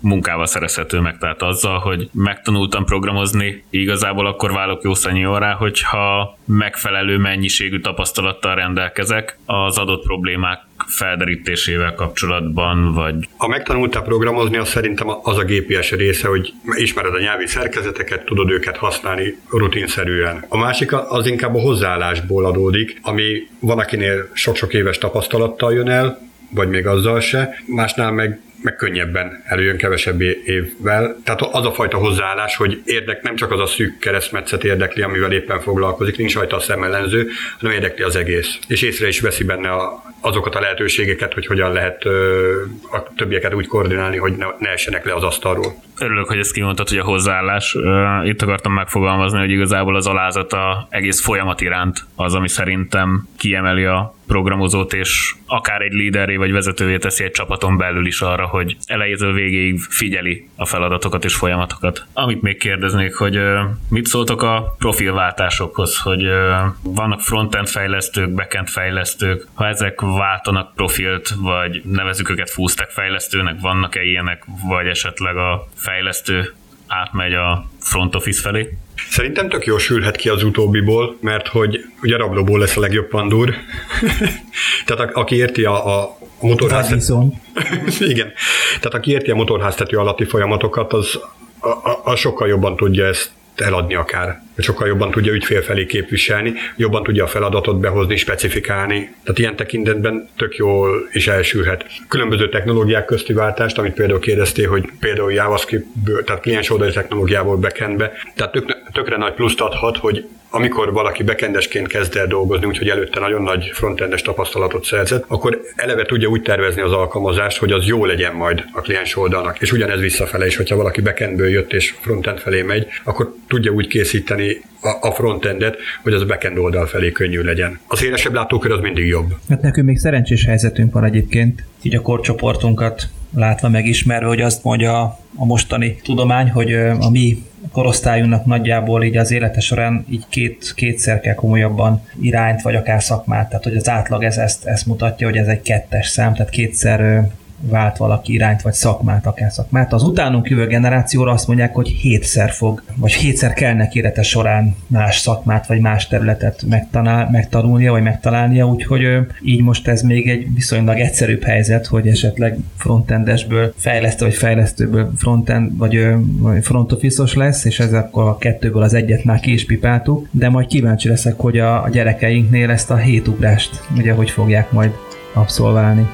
munkával szerezhető meg, tehát azzal, hogy megtanultam programozni, igazából akkor válok jó szeniorrá, hogyha megfelelő mennyiségű tapasztalattal rendelkezek az adott problémák felderítésével kapcsolatban, vagy... Ha megtanultál programozni, az szerintem az a GPS része, hogy ismered a nyelvi szerkezeteket, tudod őket használni rutinszerűen. A másik az inkább a hozzáállásból adódik, ami van, akinél sok-sok éves tapasztalattal jön el, vagy még azzal se, másnál meg meg könnyebben előjön kevesebb évvel. Tehát az a fajta hozzáállás, hogy érdek nem csak az a szűk keresztmetszet érdekli, amivel éppen foglalkozik, nincs rajta a szemellenző, hanem érdekli az egész. És észre is veszi benne a, azokat a lehetőségeket, hogy hogyan lehet a többieket úgy koordinálni, hogy ne essenek le az asztalról. Örülök, hogy ezt kimondtad, hogy a hozzáállás. Itt akartam megfogalmazni, hogy igazából az alázat a egész folyamat iránt az, ami szerintem kiemeli a programozót, és akár egy líderé vagy vezetővé teszi egy csapaton belül is arra, hogy elejétől végéig figyeli a feladatokat és folyamatokat. Amit még kérdeznék, hogy mit szóltok a profilváltásokhoz, hogy vannak frontend fejlesztők, backend fejlesztők, ha ezek váltanak profilt, vagy nevezük őket full fejlesztőnek, vannak-e ilyenek, vagy esetleg a fejlesztő átmegy a front office felé? Szerintem tök jól sülhet ki az utóbbiból, mert hogy ugye rablóból lesz a legjobb pandúr. Tehát a, aki érti a, a motorháztető... Igen. Tehát aki érti a motorháztető alatti folyamatokat, az a, a, a sokkal jobban tudja ezt eladni akár, sokkal jobban tudja ügyfél felé képviselni, jobban tudja a feladatot behozni, specifikálni. Tehát ilyen tekintetben tök jól is elsülhet. Különböző technológiák közti váltást, amit például kérdeztél, hogy például JavaScript, tehát kliens oldali technológiából backendbe, tehát tök, tökre nagy pluszt adhat, hogy amikor valaki bekendesként kezd el dolgozni, úgyhogy előtte nagyon nagy frontendes tapasztalatot szerzett, akkor eleve tudja úgy tervezni az alkalmazást, hogy az jó legyen majd a kliens oldalnak. És ugyanez visszafele is, hogyha valaki backendből jött és frontend felé megy, akkor tudja úgy készíteni a frontendet, hogy az a backend oldal felé könnyű legyen. Az élesebb látókör az mindig jobb. Hát nekünk még szerencsés helyzetünk van egyébként, így a korcsoportunkat látva, megismerve, hogy azt mondja a mostani tudomány, hogy a mi korosztályunknak nagyjából így az élete során így két, kétszer kell komolyabban irányt, vagy akár szakmát. Tehát, hogy az átlag ez, ezt, ezt mutatja, hogy ez egy kettes szám, tehát kétszer vált valaki irányt, vagy szakmát, akár szakmát. Az utánunk jövő generációra azt mondják, hogy hétszer fog, vagy hétszer kell neki élete során más szakmát, vagy más területet megtanál, megtanulnia, vagy megtalálnia, úgyhogy így most ez még egy viszonylag egyszerűbb helyzet, hogy esetleg frontendesből fejlesztő, vagy fejlesztőből frontend, vagy front lesz, és ez akkor a kettőből az egyet már ki is pipáltuk, de majd kíváncsi leszek, hogy a gyerekeinknél ezt a hétugrást, ugye, hogy fogják majd abszolválni.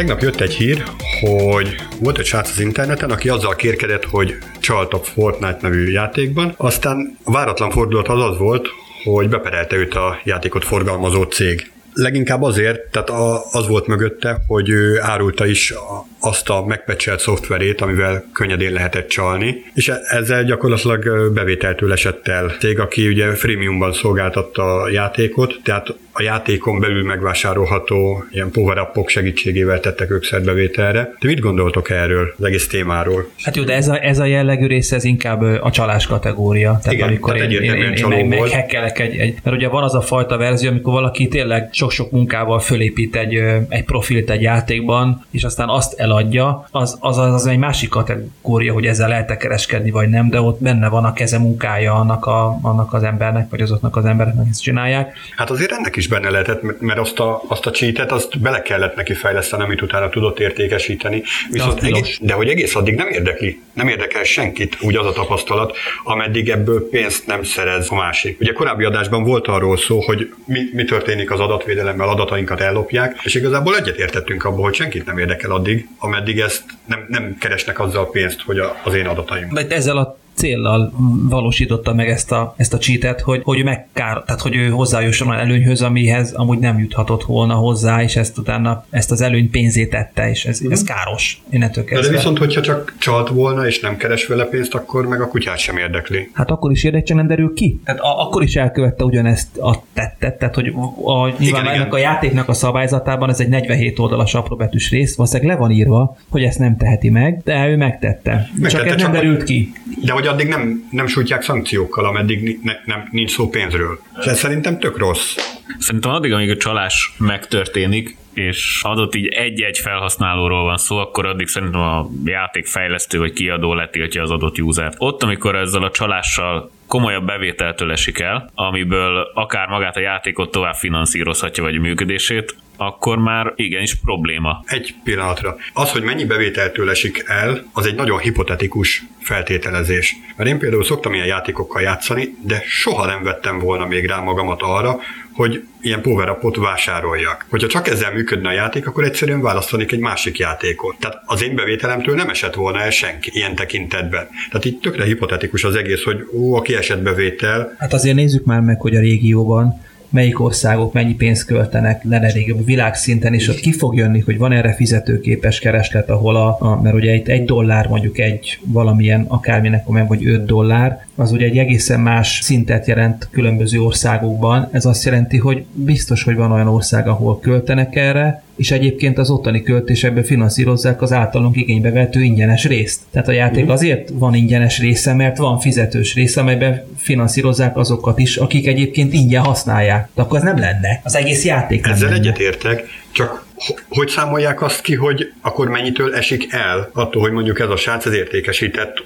Tegnap jött egy hír, hogy volt egy srác az interneten, aki azzal kérkedett, hogy csalt a Fortnite nevű játékban, aztán váratlan fordulat az az volt, hogy beperelte őt a játékot forgalmazó cég. Leginkább azért, tehát az volt mögötte, hogy ő árulta is azt a megpecselt szoftverét, amivel könnyedén lehetett csalni, és e- ezzel gyakorlatilag bevételtől esett el. Cég, aki ugye freemiumban szolgáltatta a játékot, tehát a játékon belül megvásárolható ilyen power segítségével tettek ők szerbevételre. De mit gondoltok erről, az egész témáról? Hát jó, de ez a, ez a jellegű része, ez inkább a csalás kategória. Tehát Igen, amikor tehát én, én, én, én meg, meghekkelek egy, egy, mert ugye van az a fajta verzió, amikor valaki tényleg sok-sok munkával fölépít egy, egy profilt egy játékban, és aztán azt eladja, az, az, az, egy másik kategória, hogy ezzel lehet kereskedni, vagy nem, de ott benne van a keze munkája annak, a, annak az embernek, vagy azoknak az embereknek, ezt csinálják. Hát azért ennek is benne lehetett, mert azt a, azt a cheatet, azt bele kellett neki fejleszteni, amit utána tudott értékesíteni. Viszont de, egész, de hogy egész addig nem érdekli, nem érdekel senkit úgy az a tapasztalat, ameddig ebből pénzt nem szerez a másik. Ugye korábbi adásban volt arról szó, hogy mi, mi történik az adatvédelemmel, adatainkat ellopják, és igazából egyetértettünk abban, hogy senkit nem érdekel addig, ameddig ezt nem, nem keresnek azzal pénzt, hogy a, az én adataim. De ezzel a céllal valósította meg ezt a, ezt a cheatet, hogy, hogy megkár, tehát hogy ő hozzájusson olyan előnyhöz, amihez amúgy nem juthatott volna hozzá, és ezt utána ezt az előny pénzét tette, és ez, ez káros. Innentől kezdve. De, viszont, hogyha csak csalt volna, és nem keres vele pénzt, akkor meg a kutyát sem érdekli. Hát akkor is érdekli, nem derül ki. Tehát a, akkor is elkövette ugyanezt a tettet, tehát hogy a, nyilván igen, ennek igen. a játéknak a szabályzatában ez egy 47 oldalas apróbetűs rész, valószínűleg le van írva, hogy ezt nem teheti meg, de ő megtette. megtette csak ez nem derült ki. De hogy addig nem, nem sújtják szankciókkal, ameddig ne, nem, nincs szó pénzről. És ez szerintem tök rossz. Szerintem addig, amíg a csalás megtörténik, és adott így egy-egy felhasználóról van szó, akkor addig szerintem a játékfejlesztő vagy kiadó letiltja az adott usert. Ott, amikor ezzel a csalással komolyabb bevételtől esik el, amiből akár magát a játékot tovább finanszírozhatja, vagy működését, akkor már igenis probléma. Egy pillanatra. Az, hogy mennyi bevételtől esik el, az egy nagyon hipotetikus feltételezés. Mert én például szoktam ilyen játékokkal játszani, de soha nem vettem volna még rá magamat arra, hogy ilyen power vásároljak. Hogyha csak ezzel működne a játék, akkor egyszerűen választanék egy másik játékot. Tehát az én bevételemtől nem esett volna el senki ilyen tekintetben. Tehát itt tökre hipotetikus az egész, hogy ó, a kiesett bevétel. Hát azért nézzük már meg, hogy a régióban melyik országok mennyi pénzt költenek lenerégebb világszinten, és ott ki fog jönni, hogy van erre fizetőképes kereslet, ahol a, a mert ugye itt egy dollár mondjuk egy valamilyen akárminek, vagy 5 dollár, az ugye egy egészen más szintet jelent különböző országokban. Ez azt jelenti, hogy biztos, hogy van olyan ország, ahol költenek erre, és egyébként az ottani költésekből finanszírozzák az általunk igénybe vető ingyenes részt. Tehát a játék mhm. azért van ingyenes része, mert van fizetős része, amelyben finanszírozzák azokat is, akik egyébként ingyen használják. De akkor ez nem lenne. Az egész játék Ezzel nem egyetértek, csak hogy számolják azt ki, hogy akkor mennyitől esik el attól, hogy mondjuk ez a srác az értékesített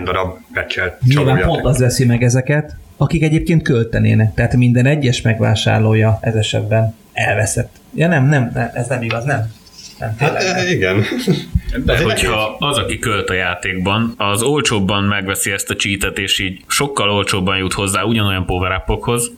N darab pecselt Nyilván pont az veszi meg ezeket, akik egyébként költenének. Tehát minden egyes megvásárlója ez esetben elveszett. Ja nem, nem, ez nem igaz, nem. nem hát, nem. igen. De hogyha az, aki költ a játékban, az olcsóbban megveszi ezt a cheatet, és így sokkal olcsóbban jut hozzá ugyanolyan power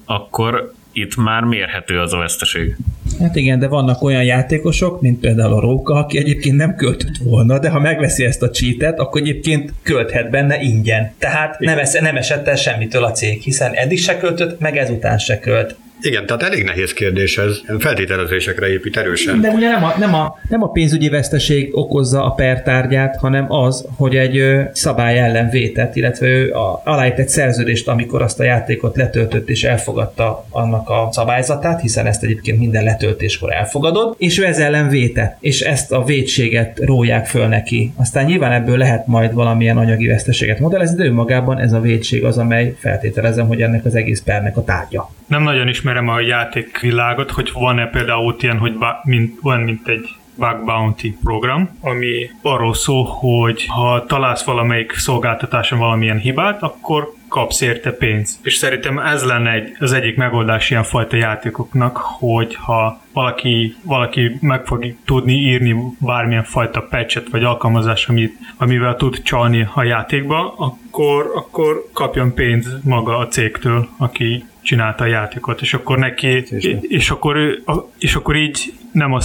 akkor itt már mérhető az a veszteség. Hát igen, de vannak olyan játékosok, mint például a Róka, aki egyébként nem költött volna, de ha megveszi ezt a cheatet, akkor egyébként költhet benne ingyen. Tehát nem, es- nem esett el semmitől a cég, hiszen eddig se költött, meg ezután se költ. Igen, tehát elég nehéz kérdés ez. Feltételezésekre épít erősen. De ugye nem a, nem, a, nem a pénzügyi veszteség okozza a pertárgyát, hanem az, hogy egy szabály ellen vétett, illetve ő a, aláírt egy szerződést, amikor azt a játékot letöltött és elfogadta annak a szabályzatát, hiszen ezt egyébként minden letöltéskor elfogadod, és ő ez ellen vétett, és ezt a vétséget róják föl neki. Aztán nyilván ebből lehet majd valamilyen anyagi veszteséget modellezni, de önmagában ez a vétség az, amely feltételezem, hogy ennek az egész pernek a tárgya. Nem nagyon ismerem a játékvilágot, hogy van-e például ilyen, hogy mint, olyan, mint egy bug bounty program, ami arról szól, hogy ha találsz valamelyik szolgáltatáson valamilyen hibát, akkor kapsz érte pénzt. És szerintem ez lenne egy, az egyik megoldás ilyen fajta játékoknak, hogy ha valaki, valaki meg fog tudni írni bármilyen fajta patchet vagy alkalmazás, amit, amivel tud csalni a játékba, akkor, akkor kapjon pénzt maga a cégtől, aki csinálta a játékot, és akkor neki, és akkor, ő- és akkor így nem a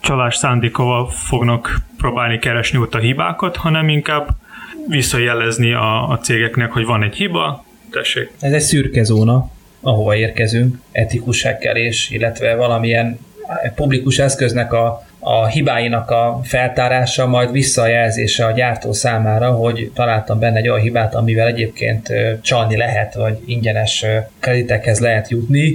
csalás szándékával fognak próbálni keresni ott a hibákat, hanem inkább visszajelezni a, a cégeknek, hogy van egy hiba, tessék, Ez egy szürke zóna, ahova érkezünk, etikus hekkelés, illetve valamilyen publikus eszköznek a, a hibáinak a feltárása, majd visszajelzése a gyártó számára, hogy találtam benne egy olyan hibát, amivel egyébként csalni lehet, vagy ingyenes kreditekhez lehet jutni,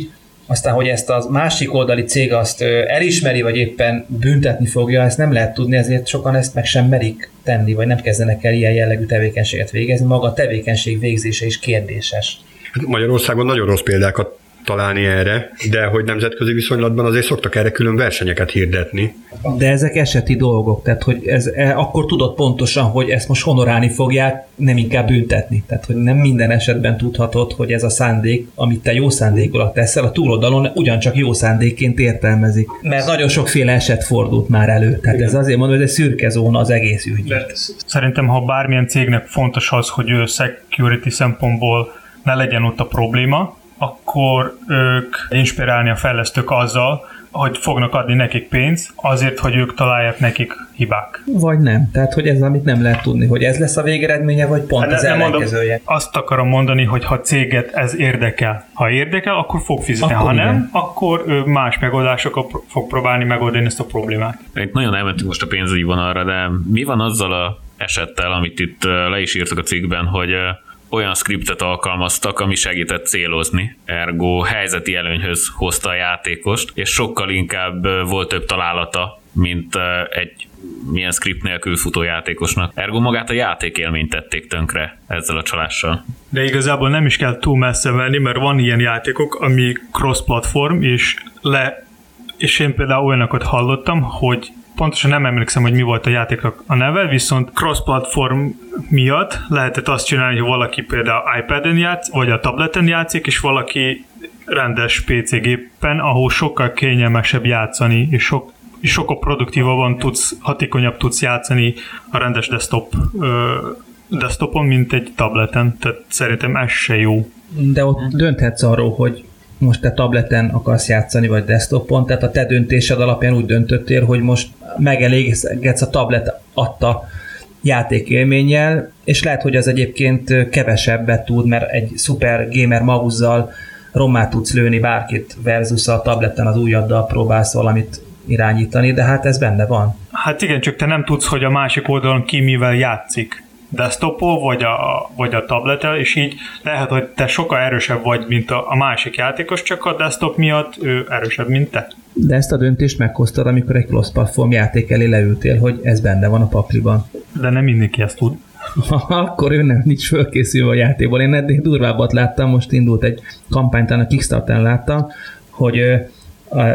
aztán, hogy ezt a másik oldali cég azt elismeri, vagy éppen büntetni fogja, ezt nem lehet tudni, ezért sokan ezt meg sem merik tenni, vagy nem kezdenek el ilyen jellegű tevékenységet végezni. Maga a tevékenység végzése is kérdéses. Hát Magyarországon nagyon rossz példákat találni erre, de hogy nemzetközi viszonylatban azért szoktak erre külön versenyeket hirdetni. De ezek eseti dolgok, tehát hogy ez, e, akkor tudod pontosan, hogy ezt most honorálni fogják, nem inkább büntetni. Tehát, hogy nem minden esetben tudhatod, hogy ez a szándék, amit te jó szándékból teszel, a túloldalon ugyancsak jó szándékként értelmezik. Mert nagyon sokféle eset fordult már elő. Tehát ez azért mondom, hogy ez egy szürke zóna az egész ügy. De szerintem, ha bármilyen cégnek fontos az, hogy ő security szempontból ne legyen ott a probléma, akkor ők inspirálni a fejlesztők azzal, hogy fognak adni nekik pénzt, azért, hogy ők találják nekik hibák. Vagy nem. Tehát, hogy ez amit nem lehet tudni, hogy ez lesz a végeredménye, vagy pont az nem mondom, ellenkezője. azt akarom mondani, hogy ha céget ez érdekel. Ha érdekel, akkor fog fizetni. Akkor ha nem, igen. akkor ő más megoldásokkal pro- fog próbálni megoldani ezt a problémát. Itt nagyon elmentünk most a pénzügyi vonalra, de mi van azzal a esettel, amit itt le is írtak a cikkben, hogy olyan skriptet alkalmaztak, ami segített célozni, ergo helyzeti előnyhöz hozta a játékost, és sokkal inkább volt több találata, mint egy milyen script nélkül futó játékosnak. Ergo magát a játékélményt tették tönkre ezzel a csalással. De igazából nem is kell túl messze menni, mert van ilyen játékok, ami cross-platform, és le és én például olyanokat hallottam, hogy pontosan nem emlékszem, hogy mi volt a játéknak a neve, viszont cross-platform miatt lehetett azt csinálni, hogy valaki például iPad-en játsz, vagy a tableten játszik, és valaki rendes PC gépen, ahol sokkal kényelmesebb játszani, és sok és sokkal produktívabban tudsz, hatékonyabb tudsz játszani a rendes desktop ö, desktopon, mint egy tableten, tehát szerintem ez se jó. De ott dönthetsz arról, hogy most te tableten akarsz játszani, vagy desktopon, tehát a te döntésed alapján úgy döntöttél, hogy most megelégedsz a tablet adta játékélménnyel, és lehet, hogy az egyébként kevesebbet tud, mert egy szuper gamer mauzzal rommá tudsz lőni bárkit versus a tableten az újaddal próbálsz valamit irányítani, de hát ez benne van. Hát igen, csak te nem tudsz, hogy a másik oldalon ki mivel játszik desktopon, vagy a, vagy a tabletel, és így lehet, hogy te sokkal erősebb vagy, mint a, a másik játékos, csak a desktop miatt ő erősebb, mint te. De ezt a döntést meghoztad, amikor egy cross-platform játék elé leültél, hogy ez benne van a pakliban. De nem mindenki ezt tud. akkor ő nem nincs fölkészülve a játékból. Én eddig durvábbat láttam, most indult egy kampányt, a Kickstarter láttam, hogy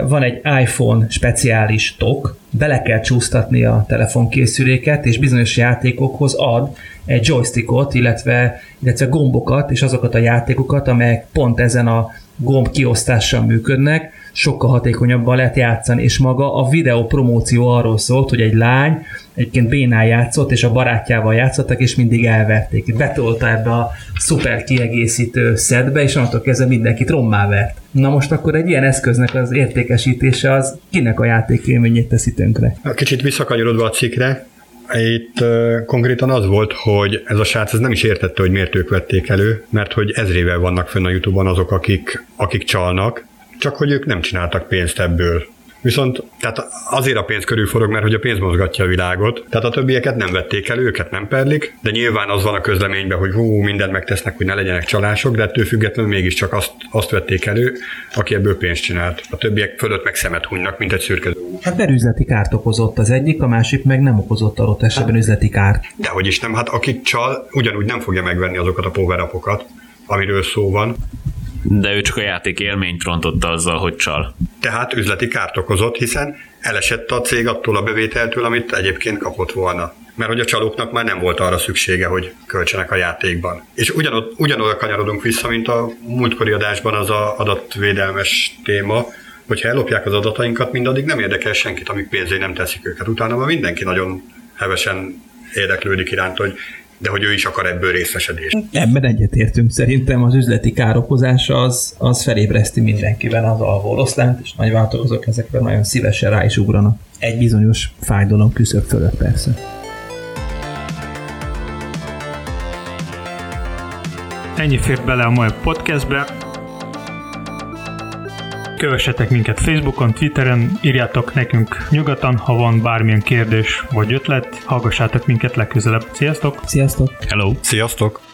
van egy iPhone speciális tok, bele kell csúsztatni a telefonkészüléket, és bizonyos játékokhoz ad egy joystickot, illetve, illetve gombokat, és azokat a játékokat, amelyek pont ezen a gomb kiosztással működnek, sokkal hatékonyabban lehet játszani, és maga a videó promóció arról szólt, hogy egy lány egyébként bénál játszott, és a barátjával játszottak, és mindig elverték. Betolta ebbe a szuper kiegészítő szedbe, és onnantól kezdve mindenkit rommá vert. Na most akkor egy ilyen eszköznek az értékesítése az kinek a játékélményét teszi tönkre? Kicsit visszakanyarodva a cikkre, itt uh, konkrétan az volt, hogy ez a srác ez nem is értette, hogy miért ők vették elő, mert hogy ezrével vannak fönn a Youtube-on azok, akik, akik csalnak, csak hogy ők nem csináltak pénzt ebből. Viszont tehát azért a pénz körül forog, mert hogy a pénz mozgatja a világot. Tehát a többieket nem vették el, őket nem perlik, de nyilván az van a közleményben, hogy hú, mindent megtesznek, hogy ne legyenek csalások, de ettől függetlenül mégiscsak azt, azt vették elő, aki ebből pénzt csinált. A többiek fölött meg szemet hunynak, mint egy szürke Hát mert üzleti kárt okozott az egyik, a másik meg nem okozott adott esetben üzleti kárt. Dehogy is nem, hát akik csal, ugyanúgy nem fogja megvenni azokat a power amiről szó van. De ő csak a játék élményt rontotta azzal, hogy csal. Tehát üzleti kárt okozott, hiszen elesett a cég attól a bevételtől, amit egyébként kapott volna. Mert hogy a csalóknak már nem volt arra szüksége, hogy költsenek a játékban. És ugyanott, ugyanoda kanyarodunk vissza, mint a múltkori adásban az a adatvédelmes téma, hogyha ellopják az adatainkat, mindaddig nem érdekel senkit, amíg pénzé nem teszik őket. Utána már mindenki nagyon hevesen érdeklődik iránt, hogy de hogy ő is akar ebből részesedést. Ebben egyetértünk. Szerintem az üzleti károkozása az, az felébreszti mindenkiben az alvóloszlánt, és nagy változók ezekre nagyon szívesen rá is ugranak. Egy bizonyos fájdalom küszöbb fölött persze. Ennyi fér bele a mai podcastbe. Kövessetek minket Facebookon, Twitteren, írjátok nekünk nyugodtan, ha van bármilyen kérdés vagy ötlet, hallgassátok minket legközelebb. Sziasztok! Sziasztok! Hello! Sziasztok!